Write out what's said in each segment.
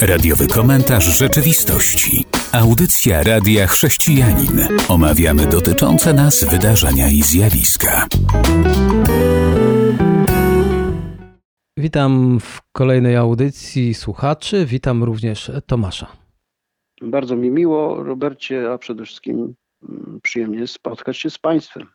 Radiowy komentarz rzeczywistości. Audycja Radia Chrześcijanin. Omawiamy dotyczące nas wydarzenia i zjawiska. Witam w kolejnej audycji słuchaczy. Witam również Tomasza. Bardzo mi miło, Robercie, a przede wszystkim mm, przyjemnie spotkać się z Państwem.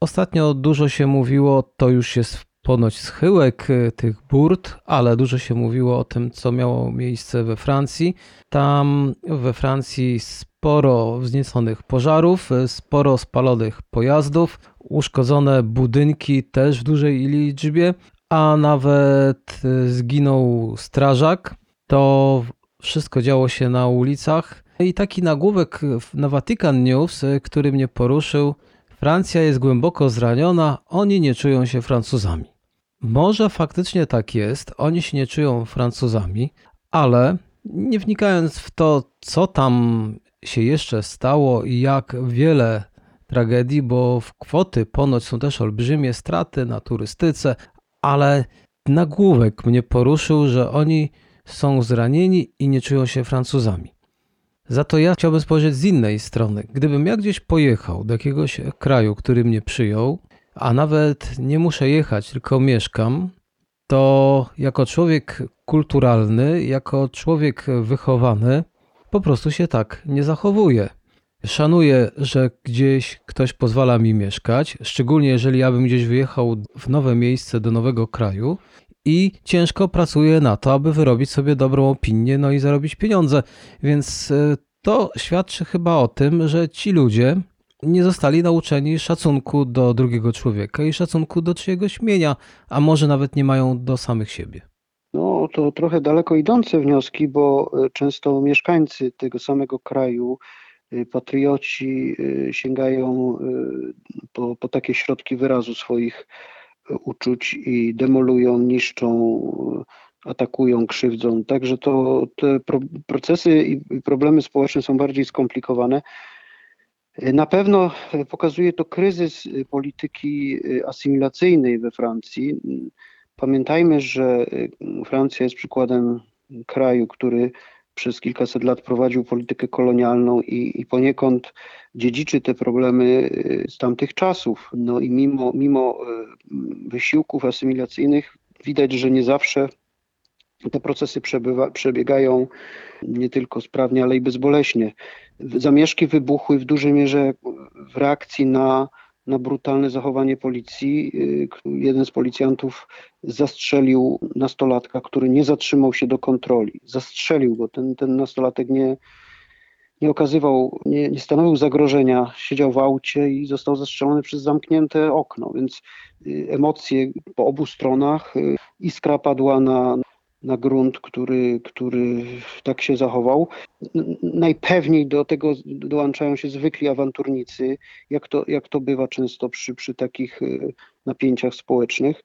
Ostatnio dużo się mówiło, to już jest ponoć schyłek y, tych burt, ale dużo się mówiło o tym, co miało miejsce we Francji. Tam we Francji sporo wznieconych pożarów, y, sporo spalonych pojazdów, uszkodzone budynki też w dużej liczbie, a nawet y, zginął strażak. To wszystko działo się na ulicach. I taki nagłówek na Vatican News, który mnie poruszył. Francja jest głęboko zraniona, oni nie czują się Francuzami. Może faktycznie tak jest, oni się nie czują Francuzami, ale nie wnikając w to, co tam się jeszcze stało i jak wiele tragedii, bo w kwoty ponoć są też olbrzymie straty na turystyce, ale nagłówek mnie poruszył, że oni są zranieni i nie czują się Francuzami. Za to ja chciałbym spojrzeć z innej strony. Gdybym ja gdzieś pojechał do jakiegoś kraju, który mnie przyjął, a nawet nie muszę jechać, tylko mieszkam, to jako człowiek kulturalny, jako człowiek wychowany, po prostu się tak nie zachowuję. Szanuję, że gdzieś ktoś pozwala mi mieszkać, szczególnie jeżeli ja bym gdzieś wyjechał w nowe miejsce do nowego kraju i ciężko pracuję na to, aby wyrobić sobie dobrą opinię, no i zarobić pieniądze. Więc e, to świadczy chyba o tym, że ci ludzie nie zostali nauczeni szacunku do drugiego człowieka i szacunku do czyjegoś mienia, a może nawet nie mają do samych siebie. No to trochę daleko idące wnioski, bo e, często mieszkańcy tego samego kraju, e, patrioci sięgają po, po takie środki wyrazu swoich uczuć i demolują, niszczą, atakują, krzywdzą. Także to te procesy i problemy społeczne są bardziej skomplikowane. Na pewno pokazuje to kryzys polityki asymilacyjnej we Francji. Pamiętajmy, że Francja jest przykładem kraju, który przez kilkaset lat prowadził politykę kolonialną i, i poniekąd dziedziczy te problemy z tamtych czasów. No i mimo, mimo wysiłków asymilacyjnych widać, że nie zawsze te procesy przebywa, przebiegają nie tylko sprawnie, ale i bezboleśnie. Zamieszki wybuchły w dużej mierze w reakcji na na brutalne zachowanie policji. Y, jeden z policjantów zastrzelił nastolatka, który nie zatrzymał się do kontroli. Zastrzelił go. Ten, ten nastolatek nie, nie okazywał, nie, nie stanowił zagrożenia. Siedział w aucie i został zastrzelony przez zamknięte okno, więc y, emocje po obu stronach. Y, iskra padła na, na grunt, który, który tak się zachował. Najpewniej do tego dołączają się zwykli awanturnicy, jak to, jak to bywa często przy, przy takich y, napięciach społecznych.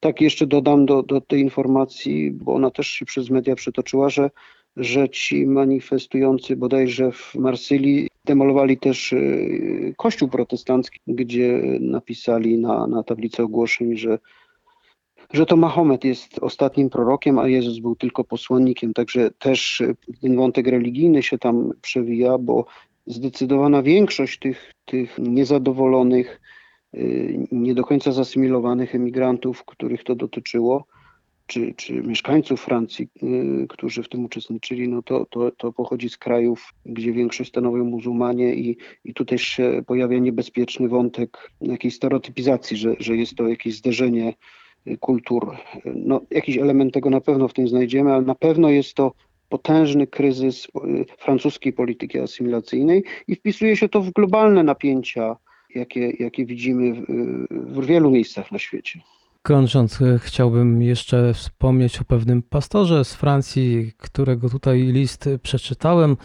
Tak jeszcze dodam do, do tej informacji, bo ona też się przez media przetoczyła, że, że ci manifestujący bodajże w Marsylii demolowali też y, kościół protestancki, gdzie napisali na, na tablicy ogłoszeń, że że to Mahomet jest ostatnim prorokiem, a Jezus był tylko posłannikiem. Także też ten wątek religijny się tam przewija, bo zdecydowana większość tych, tych niezadowolonych, y, nie do końca zasymilowanych emigrantów, których to dotyczyło, czy, czy mieszkańców Francji, y, którzy w tym uczestniczyli, no to, to, to pochodzi z krajów, gdzie większość stanowią muzułmanie i, i tutaj się pojawia niebezpieczny wątek jakiejś stereotypizacji, że, że jest to jakieś zderzenie kultur. No, jakiś element tego na pewno w tym znajdziemy, ale na pewno jest to potężny kryzys y, francuskiej polityki asymilacyjnej i wpisuje się to w globalne napięcia, jakie, jakie widzimy w, w wielu miejscach na świecie. Kończąc, y, chciałbym jeszcze wspomnieć o pewnym pastorze z Francji, którego tutaj list przeczytałem.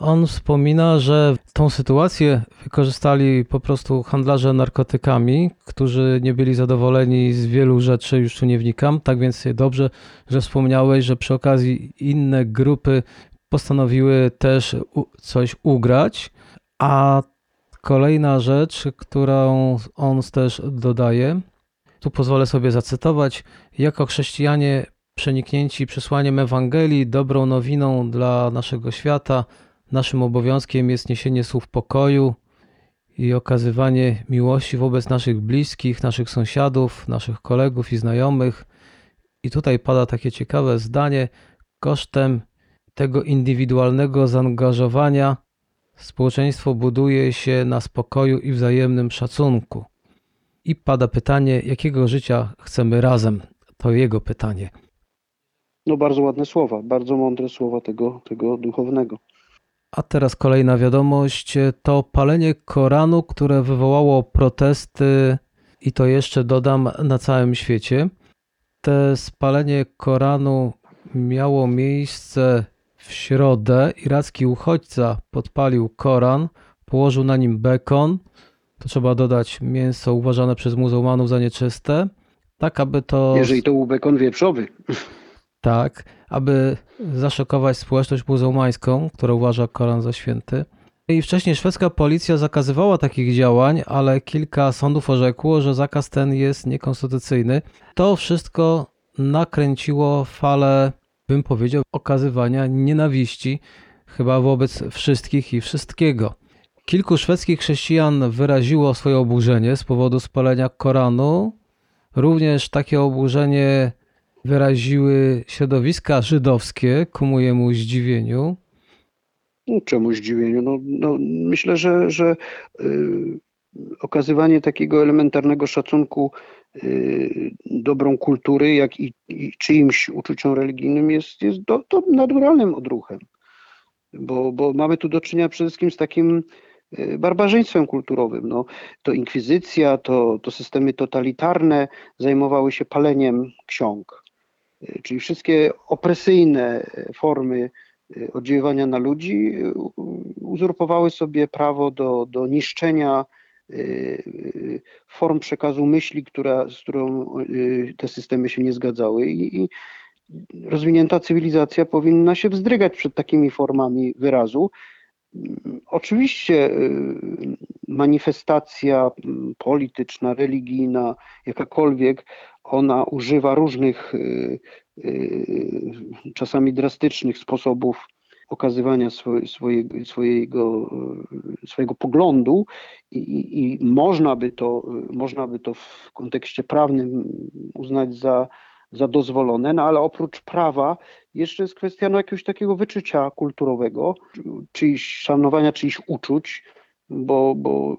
On wspomina, że tą sytuację wykorzystali po prostu handlarze narkotykami, którzy nie byli zadowoleni z wielu rzeczy, już tu nie wnikam. Tak więc dobrze, że wspomniałeś, że przy okazji inne grupy postanowiły też coś ugrać. A kolejna rzecz, którą on też dodaje, tu pozwolę sobie zacytować: Jako chrześcijanie przeniknięci przesłaniem Ewangelii, dobrą nowiną dla naszego świata. Naszym obowiązkiem jest niesienie słów pokoju i okazywanie miłości wobec naszych bliskich, naszych sąsiadów, naszych kolegów i znajomych. I tutaj pada takie ciekawe zdanie: kosztem tego indywidualnego zaangażowania społeczeństwo buduje się na spokoju i wzajemnym szacunku. I pada pytanie, jakiego życia chcemy razem? To jego pytanie. No bardzo ładne słowa, bardzo mądre słowa tego, tego duchownego. A teraz kolejna wiadomość to palenie Koranu, które wywołało protesty i to jeszcze dodam na całym świecie. Te spalenie Koranu miało miejsce w środę. Iracki uchodźca podpalił Koran, położył na nim bekon. To trzeba dodać mięso uważane przez muzułmanów za nieczyste. Tak, aby to. Jeżeli to był bekon wieprzowy. Tak, aby zaszokować społeczność muzułmańską, która uważa Koran za święty. I wcześniej szwedzka policja zakazywała takich działań, ale kilka sądów orzekło, że zakaz ten jest niekonstytucyjny. To wszystko nakręciło falę, bym powiedział, okazywania nienawiści chyba wobec wszystkich i wszystkiego. Kilku szwedzkich chrześcijan wyraziło swoje oburzenie z powodu spalenia Koranu. Również takie oburzenie wyraziły środowiska żydowskie ku mojemu zdziwieniu. No, czemu zdziwieniu? No, no, myślę, że, że y, okazywanie takiego elementarnego szacunku y, dobrą kultury, jak i, i czyimś uczuciom religijnym jest, jest do, naturalnym odruchem. Bo, bo mamy tu do czynienia przede wszystkim z takim y, barbarzyństwem kulturowym. No, to inkwizycja, to, to systemy totalitarne zajmowały się paleniem ksiąg. Y, Czyli wszystkie opresyjne y, formy y, oddziaływania na ludzi uzurpowały sobie prawo do, do niszczenia form przekazu myśli, która, z którą te systemy się nie zgadzały. I, i rozwinięta cywilizacja powinna się wzdrygać przed takimi formami wyrazu. Mm, Oczywiście manifestacja polityczna, religijna, jakakolwiek, ona używa różnych y, y, czasami drastycznych sposobów okazywania swo- swojego, swojego, y, swojego poglądu i, i, można, by to, można by to w kontekście prawnym uznać za, za dozwolone, no ale oprócz prawa jeszcze jest kwestia no, jakiegoś takiego wyczucia kulturowego, czyjś szanowania czyichś uczuć, bo, bo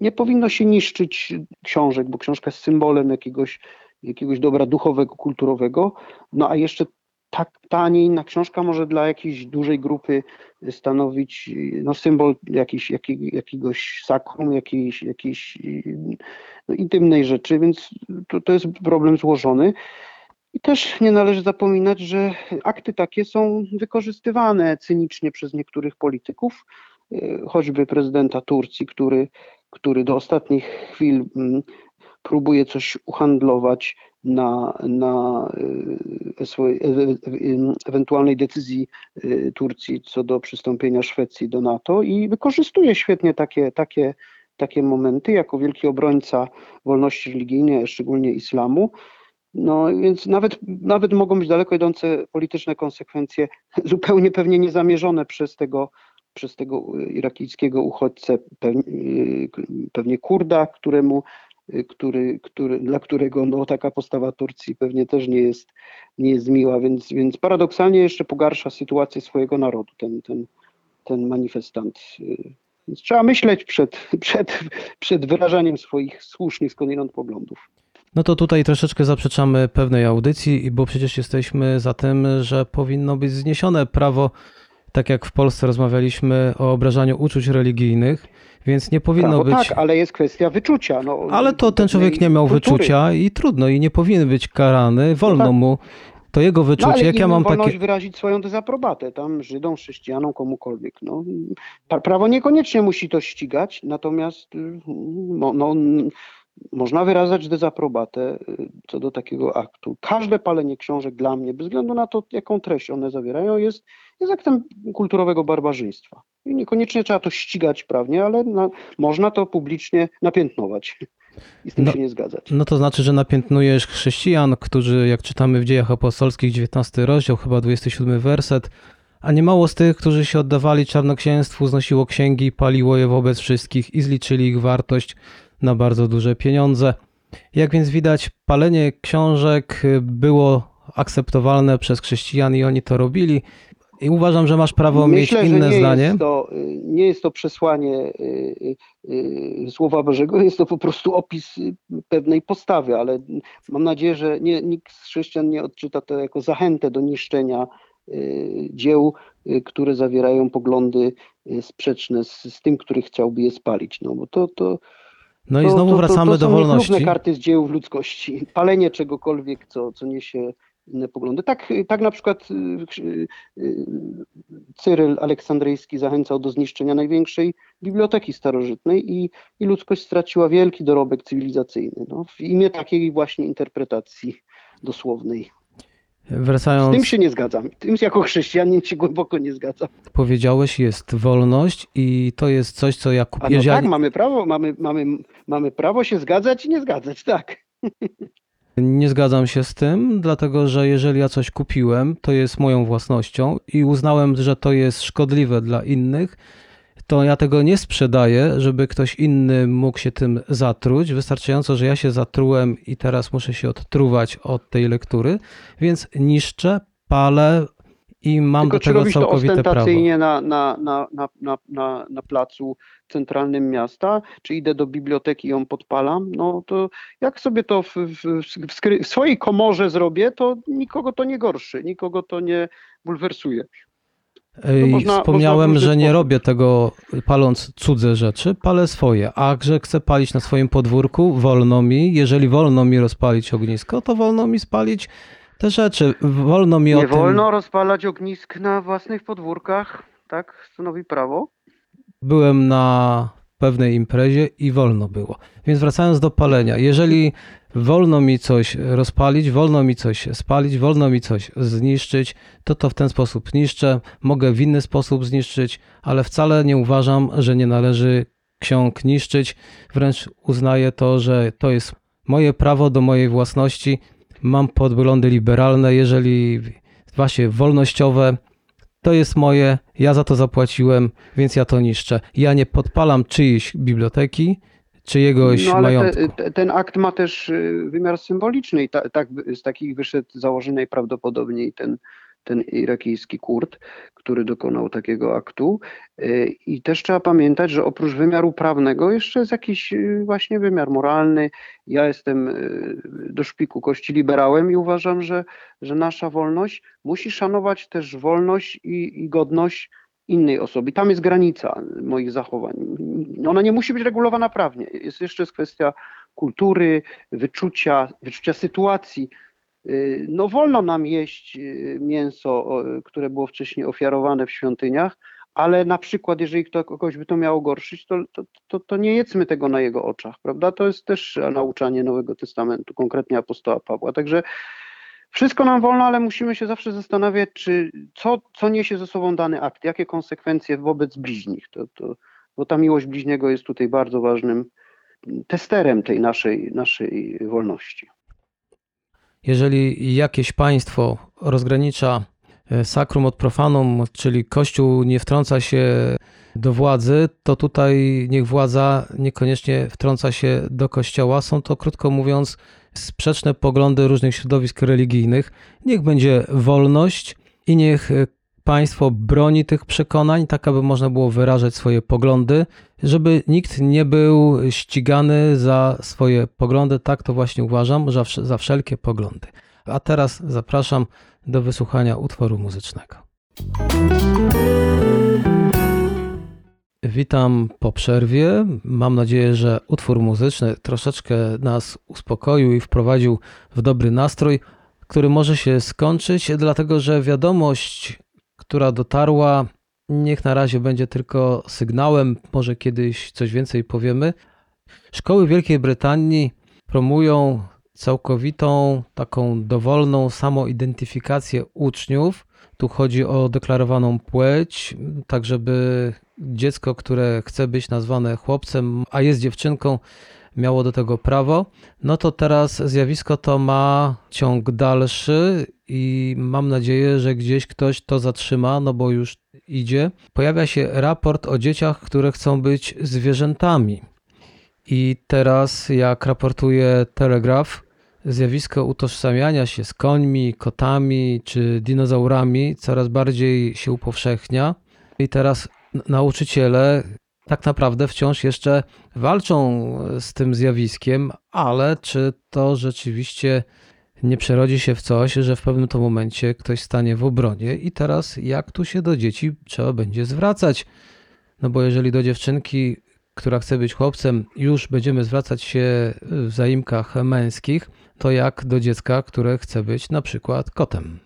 nie powinno się niszczyć książek, bo książka jest symbolem jakiegoś, jakiegoś dobra duchowego, kulturowego, no a jeszcze tak ta, nie inna książka może dla jakiejś dużej grupy stanowić no, symbol jakiś, jakiego, jakiegoś sakrum, jakiejś, jakiejś no, intymnej rzeczy, więc to, to jest problem złożony. I też nie należy zapominać, że akty takie są wykorzystywane cynicznie przez niektórych polityków, choćby prezydenta Turcji, który, który do ostatnich chwil mm, próbuje coś uhandlować na, na y, swojej e- e- ewentualnej decyzji y, Turcji co do przystąpienia Szwecji do NATO i wykorzystuje świetnie takie, takie, takie momenty jako wielki obrońca wolności religijnej, szczególnie islamu. No więc nawet, nawet mogą być daleko idące polityczne konsekwencje, zupełnie pewnie niezamierzone przez tego, przez tego irakijskiego uchodźcę, pewnie, pewnie Kurda, któremu, który, który, dla którego no, taka postawa Turcji pewnie też nie jest, nie jest miła, więc, więc paradoksalnie jeszcze pogarsza sytuację swojego narodu, ten, ten, ten manifestant. Więc trzeba myśleć przed, przed, przed wyrażaniem swoich słusznych skądinąd poglądów. No to tutaj troszeczkę zaprzeczamy pewnej audycji, bo przecież jesteśmy za tym, że powinno być zniesione prawo, tak jak w Polsce rozmawialiśmy o obrażaniu uczuć religijnych, więc nie powinno być. tak, ale jest kwestia wyczucia. No, Ale to ten człowiek nie miał kultury. wyczucia i trudno, i nie powinien być karany, wolno tak. mu. To jego No, wyczucie, ale jak ja mam wolność takie. wyrazić swoją dezaprobatę, tam Żydom, chrześcijanom, komukolwiek. No, pra- prawo niekoniecznie musi to ścigać, natomiast y, no, no, można wyrażać dezaprobatę y, co do takiego aktu. Każde palenie książek dla mnie, bez względu na to, jaką treść one zawierają, jest, jest aktem kulturowego barbarzyństwa. I niekoniecznie trzeba to ścigać prawnie, ale na, można to publicznie napiętnować. i z tym No. się nie zgadzać. No to znaczy, że napiętnujesz chrześcijan, którzy, jak czytamy w dziejach apostolskich, 19 rozdział, chyba 27 werset, a nie mało z tych, którzy się oddawali czarnoksięstwu, znosiło księgi, paliło je wobec wszystkich i zliczyli ich wartość na bardzo duże pieniądze. Jak więc widać, palenie książek było akceptowalne przez chrześcijan i oni to robili. I uważam, że masz prawo Myślę, mieć inne nie zdanie. Jest to, y, nie jest to przesłanie y, y, Słowa Bożego, jest to po prostu opis pewnej postawy, ale mam nadzieję, że nie, nikt z chrześcijan nie odczyta to jako zachętę do niszczenia dzieł, które zawierają poglądy sprzeczne z, z tym, który chciałby je spalić. No bo to, to, No i to, znowu to, wracamy to, to do są wolności. karty z dzieł ludzkości. Palenie czegokolwiek, co, co niesie inne poglądy. Tak, tak na przykład y, y, y, Cyryl Aleksandryjski zachęcał do zniszczenia największej biblioteki starożytnej i, i ludzkość straciła wielki dorobek cywilizacyjny. No, w imię takiej właśnie interpretacji dosłownej. Z Wracając tym się nie zgadzam. Tym jako chrześcijanin się głęboko nie zgadzam. powiedziałeś, jest wolność i to jest coś, co ja A no tak, mamy prawo, mamy, mamy, mamy prawo się zgadzać i nie zgadzać, tak. nie zgadzam się z tym, dlatego że jeżeli ja coś kupiłem, to jest moją własnością i uznałem, że to jest szkodliwe dla innych, to ja tego nie sprzedaję, żeby ktoś inny mógł się tym zatruć. Wystarczająco, że ja się zatrułem i teraz muszę się odtruwać od tej lektury, więc niszczę, palę i mam Tylko do tego robisz to całkowite prawo. ostentacyjnie na, na, na, na, na, na, na placu centralnym miasta, czy idę do biblioteki i ją podpalam, no to jak sobie to w, w, w, w swojej komorze zrobię, to nikogo to nie gorszy, nikogo to nie bulwersuje. Można- Wspomniałem, można że nie sposób. robię tego paląc cudze rzeczy, palę swoje. A że chcę palić na swoim podwórku, wolno mi. Jeżeli wolno mi rozpalić ognisko, to wolno mi spalić te rzeczy. Wolno mi o Nie tym. wolno rozpalać ognisk na własnych podwórkach, tak stanowi prawo. Byłem na pewnej imprezie i wolno było. Więc wracając do palenia, jeżeli wolno mi coś rozpalić, wolno mi coś spalić, wolno mi coś zniszczyć, to to w ten sposób niszczę. Mogę w inny sposób zniszczyć, ale wcale nie uważam, że nie należy ksiąg niszczyć. Wręcz uznaję to, że to jest moje prawo do mojej własności. Mam podglądy liberalne, jeżeli właśnie wolnościowe, to jest moje, ja za to zapłaciłem, więc ja to niszczę. Ja nie podpalam czyjejś biblioteki, czyjegoś No ale majątku. te, te, ten akt ma też y, wymiar symboliczny i ta, tak, z takich wyszedł założeń najprawdopodobniej ten, ten irakijski Kurd, który dokonał takiego aktu. Y, I też trzeba pamiętać, że oprócz wymiaru prawnego jeszcze jest jakiś y, właśnie wymiar moralny. Ja jestem y, do szpiku kości liberałem i uważam, że, że nasza wolność musi szanować też wolność i, i godność innej osoby. Tam jest granica moich zachowań. Ona nie musi być regulowana prawnie. Jest jeszcze kwestia kultury, wyczucia, wyczucia sytuacji. Y, No wolno nam jeść y, mięso, które było wcześniej ofiarowane w świątyniach, ale na przykład jeżeli kto, kogoś by to miało gorszyć, to, to, to, to nie jedzmy tego na jego oczach, prawda? To jest też nauczanie Nowego Testamentu, konkretnie apostoła Pawła. Także wszystko nam wolno, ale musimy się zawsze zastanawiać, czy co, co niesie ze sobą dany akt, jakie konsekwencje wobec bliźnich. To, to, bo ta miłość bliźniego jest tutaj bardzo ważnym testerem tej naszej, naszej wolności. Jeżeli jakieś państwo rozgranicza e, sakrum od profanum, czyli Kościół nie wtrąca się do władzy, to tutaj niech władza niekoniecznie wtrąca się do Kościoła. Są to, krótko mówiąc, sprzeczne poglądy różnych środowisk religijnych. Niech będzie wolność i niech państwo broni tych przekonań, tak aby można było wyrażać swoje poglądy, żeby nikt nie był ścigany za swoje poglądy. Tak to właśnie uważam, za, za wszelkie poglądy. A teraz zapraszam do wysłuchania utworu muzycznego. Witam po przerwie. Mam nadzieję, że utwór muzyczny troszeczkę nas uspokoił i wprowadził w dobry nastrój, który może się skończyć, dlatego że wiadomość, która dotarła, niech na razie będzie tylko sygnałem, może kiedyś coś więcej powiemy. Szkoły Wielkiej Brytanii promują całkowitą, taką dowolną samoidentyfikację uczniów. Tu chodzi o deklarowaną płeć, tak żeby dziecko, które chce być nazwane chłopcem, a jest dziewczynką, miało do tego prawo, no to teraz zjawisko to ma ciąg dalszy i mam nadzieję, że gdzieś ktoś to zatrzyma, no bo już idzie. Pojawia się raport o dzieciach, które chcą być zwierzętami. I teraz, jak raportuje Telegraph, zjawisko utożsamiania się z końmi, kotami czy dinozaurami coraz bardziej się upowszechnia. I teraz nauczyciele tak naprawdę wciąż jeszcze walczą z tym zjawiskiem, ale czy to rzeczywiście nie przerodzi się w coś, że w pewnym to momencie ktoś stanie w obronie i teraz jak tu się do dzieci trzeba będzie zwracać? No bo jeżeli do dziewczynki, która chce być chłopcem, już będziemy zwracać się w zaimkach męskich, to jak do dziecka, które chce być na przykład kotem?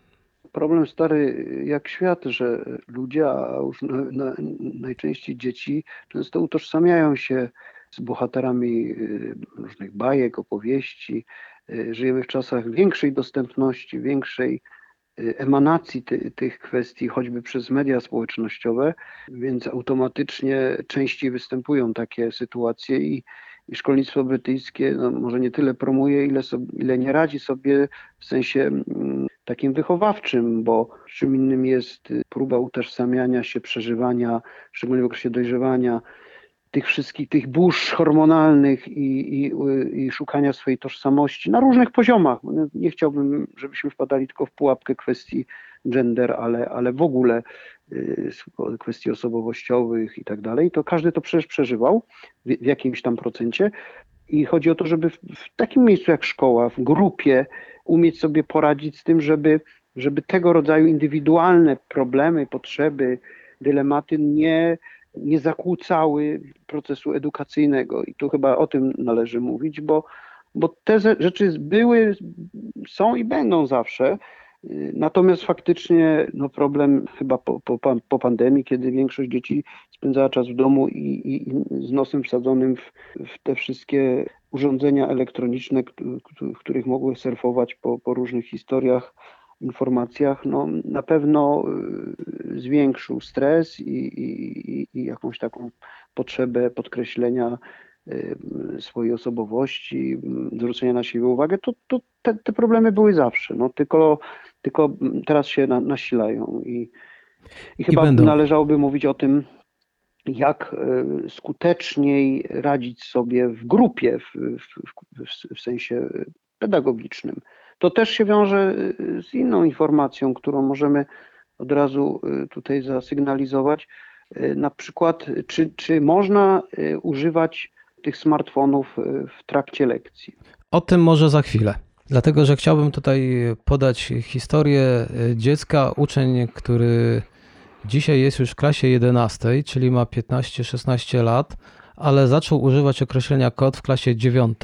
Problem stary jak świat, że ludzie, a już na, na, najczęściej dzieci, często utożsamiają się z bohaterami y, różnych bajek, opowieści. Y, żyjemy w czasach większej dostępności, większej y, emanacji ty, tych kwestii, choćby przez media społecznościowe, więc automatycznie częściej występują takie sytuacje i, i szkolnictwo brytyjskie no, może nie tyle promuje, ile, sobie, ile nie radzi sobie w sensie mm, takim wychowawczym, bo czym innym jest próba utożsamiania się, przeżywania, szczególnie w okresie dojrzewania, tych wszystkich, tych burz hormonalnych i, i, i, szukania swojej tożsamości na różnych poziomach. Nie chciałbym, żebyśmy wpadali tylko w pułapkę kwestii gender, ale, ale w ogóle y, kwestii osobowościowych i tak dalej. To każdy to przecież przeżywał w, w jakimś tam procencie. I chodzi o to, żeby w, takim miejscu jak szkoła, w grupie umieć sobie poradzić z tym, żeby, żeby tego rodzaju indywidualne problemy, potrzeby, dylematy nie, nie zakłócały procesu edukacyjnego. I tu chyba o tym należy mówić, bo, bo te rzeczy były, są i będą zawsze. Natomiast faktycznie no problem chyba po, po, po pandemii, kiedy większość dzieci spędzała czas w domu i, i, i z nosem wsadzonym w, w, te wszystkie urządzenia elektroniczne, w których mogły surfować po, po różnych historiach, informacjach, no, na pewno y, zwiększył stres i, i, i jakąś taką potrzebę podkreślenia y, swojej osobowości, zwrócenia na siebie uwagę, to, to te, te, problemy były zawsze, no, tylko, tylko teraz się na, nasilają i, i chyba I należałoby mówić o tym, jak e, skuteczniej radzić sobie w grupie, w, w, w, sensie pedagogicznym. To też się wiąże e, z inną informacją, którą możemy od razu e, tutaj zasygnalizować. Na przykład, czy, czy można używać tych smartfonów w trakcie lekcji? O tym może za chwilę. Dlatego, że chciałbym tutaj podać historię dziecka, uczeń, który Dzisiaj jest już w klasie 11, czyli ma 15-16 lat, ale zaczął używać określenia kod w klasie 9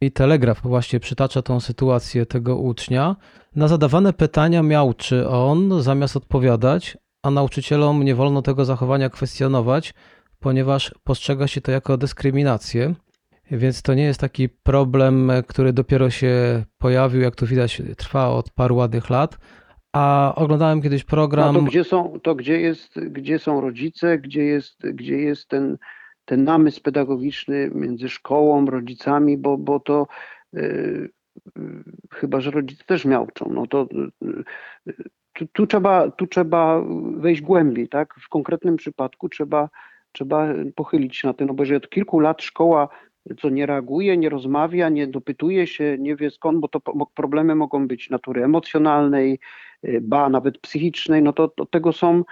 i Telegraf właśnie przytacza tą sytuację tego ucznia. Na zadawane pytania miał, czy on zamiast odpowiadać, a nauczycielom nie wolno tego zachowania kwestionować, ponieważ postrzega się to jako dyskryminację. Więc to nie jest taki problem, który dopiero się pojawił, jak tu widać, trwa od paru ładnych lat, a oglądałem kiedyś program. No to gdzie są, to gdzie jest, gdzie są rodzice, gdzie jest, gdzie jest ten, ten namysł pedagogiczny między szkołą, rodzicami, bo, bo to yy, yy, chyba, że rodzice też miałczą, no to yy, tu, tu, trzeba, tu trzeba wejść głębiej, tak? W konkretnym przypadku trzeba, trzeba pochylić się na tym, no bo jeżeli od kilku lat szkoła co nie reaguje, nie rozmawia, nie dopytuje się, nie wie skąd, bo to problemy mogą być natury emocjonalnej, y, ba nawet psychicznej, no to do tego są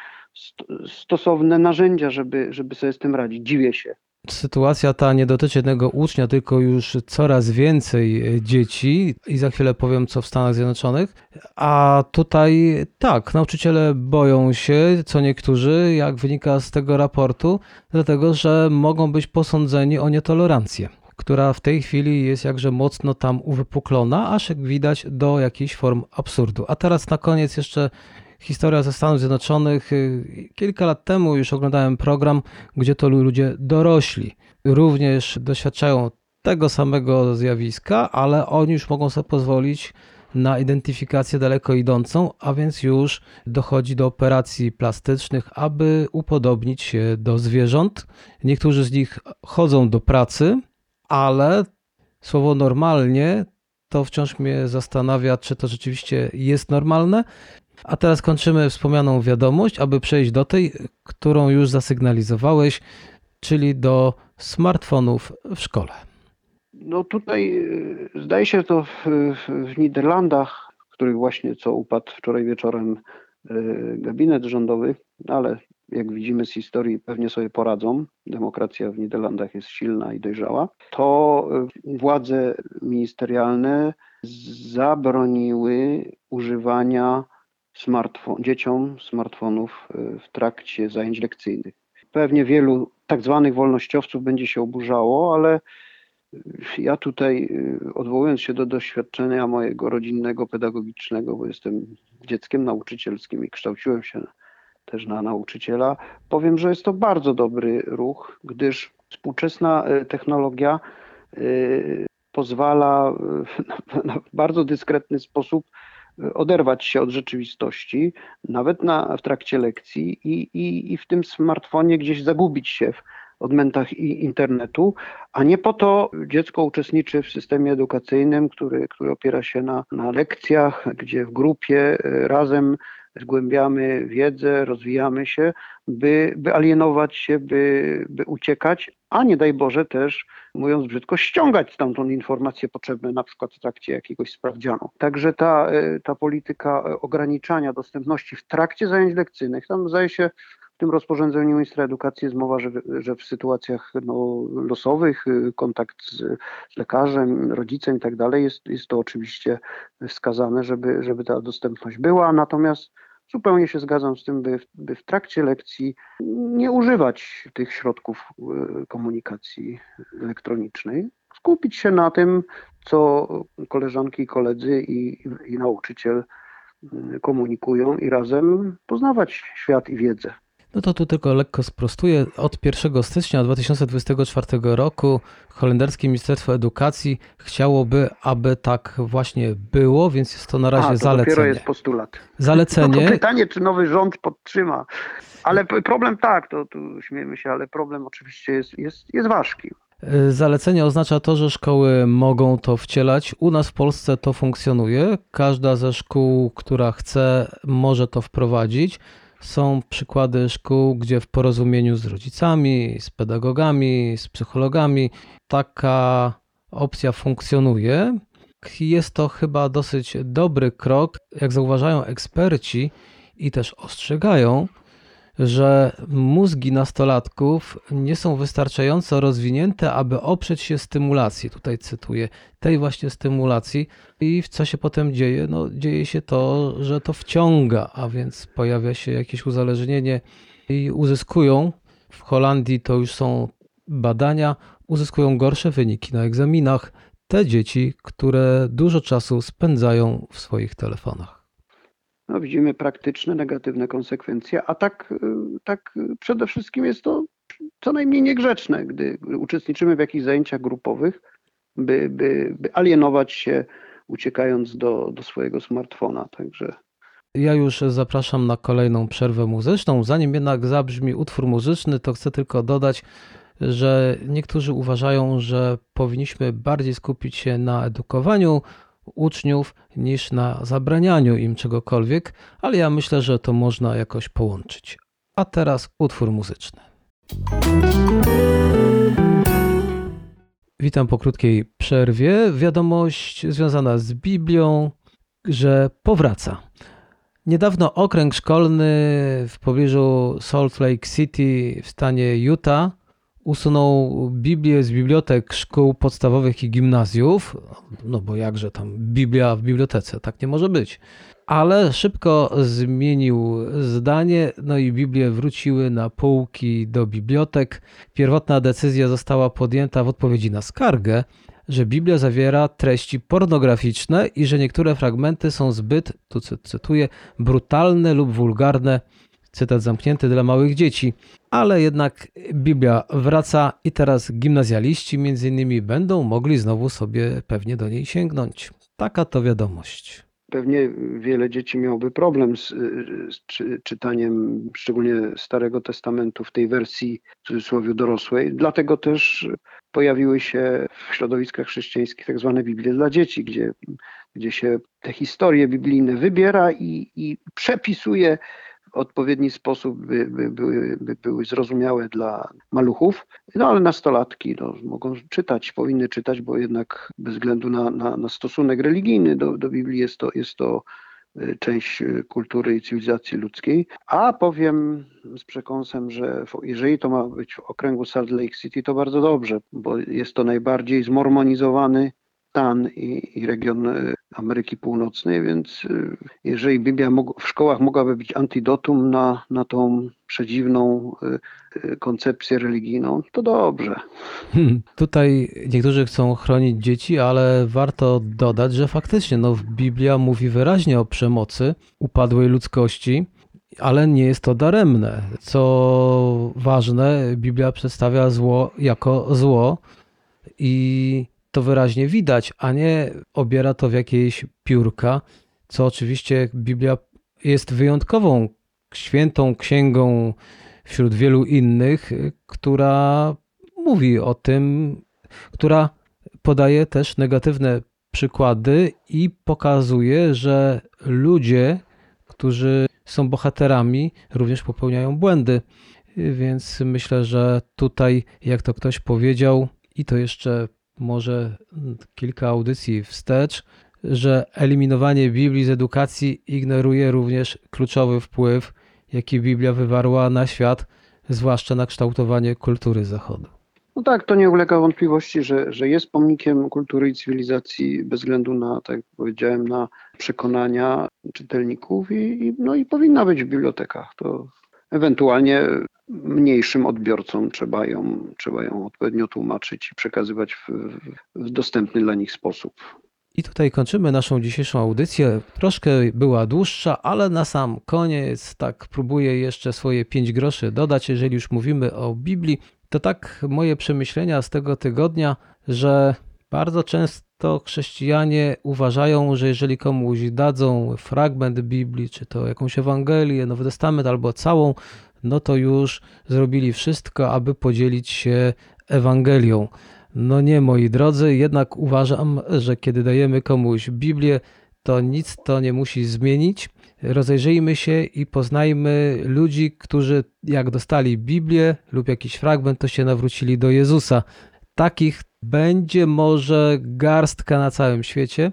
stosowne narzędzia, żeby, żeby sobie z tym radzić. Dziwię się. Sytuacja ta nie dotyczy jednego ucznia, tylko już coraz więcej y, dzieci i za chwilę powiem co w Stanach Zjednoczonych. A tutaj tak, nauczyciele boją się, co niektórzy, jak wynika z tego raportu, dlatego że mogą być posądzeni o nietolerancję która w tej chwili jest jakże mocno tam uwypuklona, aż jak widać do jakichś form absurdu. A teraz na koniec jeszcze historia ze Stanów Zjednoczonych. Kilka lat temu już oglądałem program, gdzie to ludzie dorośli również doświadczają tego samego zjawiska, ale oni już mogą sobie pozwolić na identyfikację daleko idącą, a więc już dochodzi do operacji plastycznych, aby upodobnić się do zwierząt. Niektórzy z nich chodzą do pracy, ale słowo normalnie to wciąż mnie zastanawia, czy to rzeczywiście jest normalne. A teraz kończymy wspomnianą wiadomość, aby przejść do tej, którą już zasygnalizowałeś, czyli do smartfonów w szkole. No tutaj y, zdaje się to w, w Niderlandach, w których właśnie co upadł wczoraj wieczorem y, gabinet rządowy, ale jak widzimy z historii, pewnie sobie poradzą. Demokracja w Niderlandach jest silna i dojrzała. To y, władze ministerialne zabroniły używania smartfon, dzieciom smartfonów w trakcie zajęć lekcyjnych. Pewnie wielu tak zwanych wolnościowców będzie się oburzało, ale ja tutaj, y, odwołując się do doświadczenia mojego rodzinnego, pedagogicznego, bo jestem dzieckiem nauczycielskim i kształciłem się też na nauczyciela, powiem, że jest to bardzo dobry ruch, gdyż współczesna y, technologia y, pozwala na bardzo dyskretny sposób oderwać się od rzeczywistości, nawet na, w trakcie lekcji i, i, i w tym smartfonie gdzieś zagubić się w, odmętach internetu, a nie po to dziecko uczestniczy w systemie edukacyjnym, który, który opiera się na, na lekcjach, gdzie w grupie e, razem zgłębiamy wiedzę, rozwijamy się, by, by alienować się, by, by uciekać, a nie daj Boże też, mówiąc brzydko, ściągać stamtąd informacje potrzebne na przykład w trakcie jakiegoś sprawdzianu. Także ta, e, ta polityka e, ograniczania dostępności w trakcie zajęć lekcyjnych, tam zdaje się tym rozporządzeniu ministra edukacji jest mowa, że, że w sytuacjach no, losowych y, kontakt z, z, lekarzem, rodzicem i tak dalej jest, jest to oczywiście wskazane, żeby, żeby ta dostępność była. Natomiast zupełnie się zgadzam z tym, by, by w trakcie lekcji nie używać tych środków y, komunikacji elektronicznej, skupić się na tym, co koleżanki i koledzy i, i nauczyciel y, komunikują i razem poznawać świat i wiedzę. No to tu tylko lekko sprostuję. Od 1 stycznia 2024 roku holenderskie Ministerstwo Edukacji chciałoby, aby tak właśnie było, więc jest to na razie A, to zalecenie. dopiero jest postulat. Zalecenie. No pytanie, czy nowy rząd podtrzyma. Ale problem tak, to tu śmiejemy się, ale problem oczywiście jest, jest, jest ważki. Y, zalecenie oznacza to, że szkoły mogą to wcielać. U nas w Polsce to funkcjonuje. Każda ze szkół, która chce, może to wprowadzić. Są przykłady szkół, gdzie w porozumieniu z rodzicami, z pedagogami, z psychologami taka opcja funkcjonuje. Jest to chyba dosyć dobry krok, jak zauważają eksperci i też ostrzegają, że mózgi nastolatków nie są wystarczająco rozwinięte, aby oprzeć się stymulacji. Tutaj cytuję tej właśnie stymulacji. I co się potem dzieje? No, dzieje się to, że to wciąga, a więc pojawia się jakieś uzależnienie i uzyskują. W Holandii to już są badania, uzyskują gorsze wyniki na egzaminach te dzieci, które dużo czasu spędzają w swoich telefonach no, widzimy praktyczne, negatywne konsekwencje, a tak, y, tak przede wszystkim jest to co najmniej niegrzeczne, gdy uczestniczymy w jakichś zajęciach grupowych, by, by, by alienować się, uciekając do, do swojego smartfona. Także ja już zapraszam na kolejną przerwę muzyczną. Zanim jednak zabrzmi utwór muzyczny, to chcę tylko dodać, że niektórzy uważają, że powinniśmy bardziej skupić się na edukowaniu, uczniów niż na zabranianiu im czegokolwiek, ale ja myślę, że to można jakoś połączyć. A teraz utwór muzyczny. Witam po krótkiej przerwie. Wiadomość związana z Biblią, że powraca. Niedawno okręg szkolny w pobliżu Salt Lake City w stanie Utah usunął Biblię z bibliotek szkół podstawowych i gimnazjów, no bo jakże tam Biblia w bibliotece, tak nie może być. Ale szybko zmienił zdanie, no i Biblie wróciły na półki do bibliotek. Pierwotna decyzja została podjęta w odpowiedzi na skargę, że Biblia zawiera treści pornograficzne i że niektóre fragmenty są zbyt, tu cytuję, brutalne lub wulgarne cytat zamknięty dla małych dzieci, ale jednak Biblia wraca i teraz gimnazjaliści między innymi będą mogli znowu sobie pewnie do niej sięgnąć. Taka to wiadomość. pewnie wiele dzieci miałoby problem z, z czy, czytaniem szczególnie Starego Testamentu w tej wersji w cudzysłowie dorosłej. Dlatego też pojawiły się w środowiskach chrześcijańskich tak zwane Biblie dla dzieci, gdzie, gdzie się te historie biblijne wybiera i, i przepisuje odpowiedni sposób, by, by, były, by były zrozumiałe dla maluchów. No ale nastolatki no, mogą czytać, powinny czytać, bo jednak bez względu na, na, na stosunek religijny do, do Biblii jest to, jest to y, część y, kultury i cywilizacji ludzkiej. A powiem z przekąsem, że jeżeli to ma być w okręgu Salt Lake City, to bardzo dobrze, bo jest to najbardziej zmormonizowany stan i, i region y, Ameryki Północnej, więc y, jeżeli Biblia w szkołach mogłaby być antidotum na, na tą przedziwną y, koncepcję religijną, to dobrze. Hmm, tutaj niektórzy chcą chronić dzieci, ale warto dodać, że faktycznie no, Biblia mówi wyraźnie o przemocy upadłej ludzkości, ale nie jest to daremne. Co ważne, Biblia przedstawia zło jako zło i to wyraźnie widać, a nie obiera to w jakieś piórka, co oczywiście Biblia jest wyjątkową, świętą księgą wśród wielu innych, która mówi o tym, która podaje też negatywne przykłady i pokazuje, że ludzie, którzy są bohaterami, również popełniają błędy. Więc myślę, że tutaj, jak to ktoś powiedział, i to jeszcze może kilka audycji wstecz, że eliminowanie Biblii z edukacji ignoruje również kluczowy wpływ, jaki Biblia wywarła na świat, zwłaszcza na kształtowanie kultury Zachodu. No tak, to nie ulega wątpliwości, że, że jest pomnikiem kultury i cywilizacji bez względu na, tak jak powiedziałem, na przekonania czytelników i, i, no i powinna być w bibliotekach. To ewentualnie mniejszym odbiorcom trzeba ją, trzeba ją odpowiednio tłumaczyć i przekazywać w, w dostępny dla nich sposób. I tutaj kończymy naszą dzisiejszą audycję. Troszkę była dłuższa, ale na sam koniec tak próbuję jeszcze swoje pięć groszy dodać, jeżeli już mówimy o Biblii. To tak moje przemyślenia z tego tygodnia, że bardzo często chrześcijanie uważają, że jeżeli komuś dadzą fragment Biblii, czy to jakąś Ewangelię, Nowy Testament albo całą, no to już zrobili wszystko, aby podzielić się Ewangelią. No nie, moi drodzy, jednak uważam, że kiedy dajemy komuś Biblię, to nic to nie musi zmienić. Rozejrzyjmy się i poznajmy ludzi, którzy jak dostali Biblię lub jakiś fragment, to się nawrócili do Jezusa. Takich będzie może garstka na całym świecie,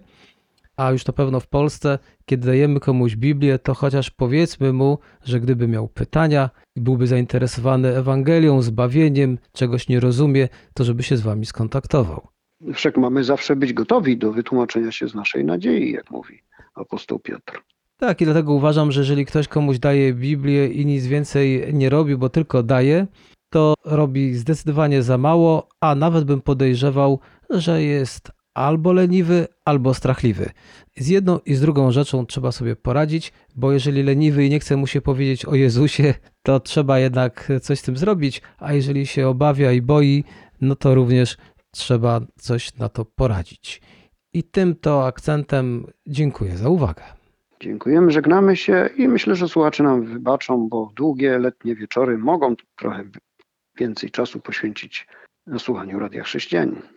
a już na pewno w Polsce, kiedy dajemy komuś Biblię, to chociaż powiedzmy mu, że gdyby miał pytania i byłby zainteresowany Ewangelią, zbawieniem, czegoś nie rozumie, to żeby się z wami skontaktował. Wszak mamy zawsze być gotowi do wytłumaczenia się z naszej nadziei, jak mówi apostoł Piotr. Tak, i dlatego uważam, że jeżeli ktoś komuś daje Biblię i nic więcej nie robi, bo tylko daje, to robi zdecydowanie za mało, a nawet bym podejrzewał, że jest albo leniwy, albo strachliwy. Z jedną i z drugą rzeczą trzeba sobie poradzić, bo jeżeli leniwy i nie chce mu się powiedzieć o Jezusie, to trzeba jednak coś z tym zrobić, a jeżeli się obawia i boi, no to również trzeba coś na to poradzić. I tym to akcentem dziękuję za uwagę. Dziękujemy, żegnamy się i myślę, że słuchacze nam wybaczą, bo długie letnie wieczory mogą trochę więcej czasu poświęcić na słuchaniu Radia Chrześcijanin.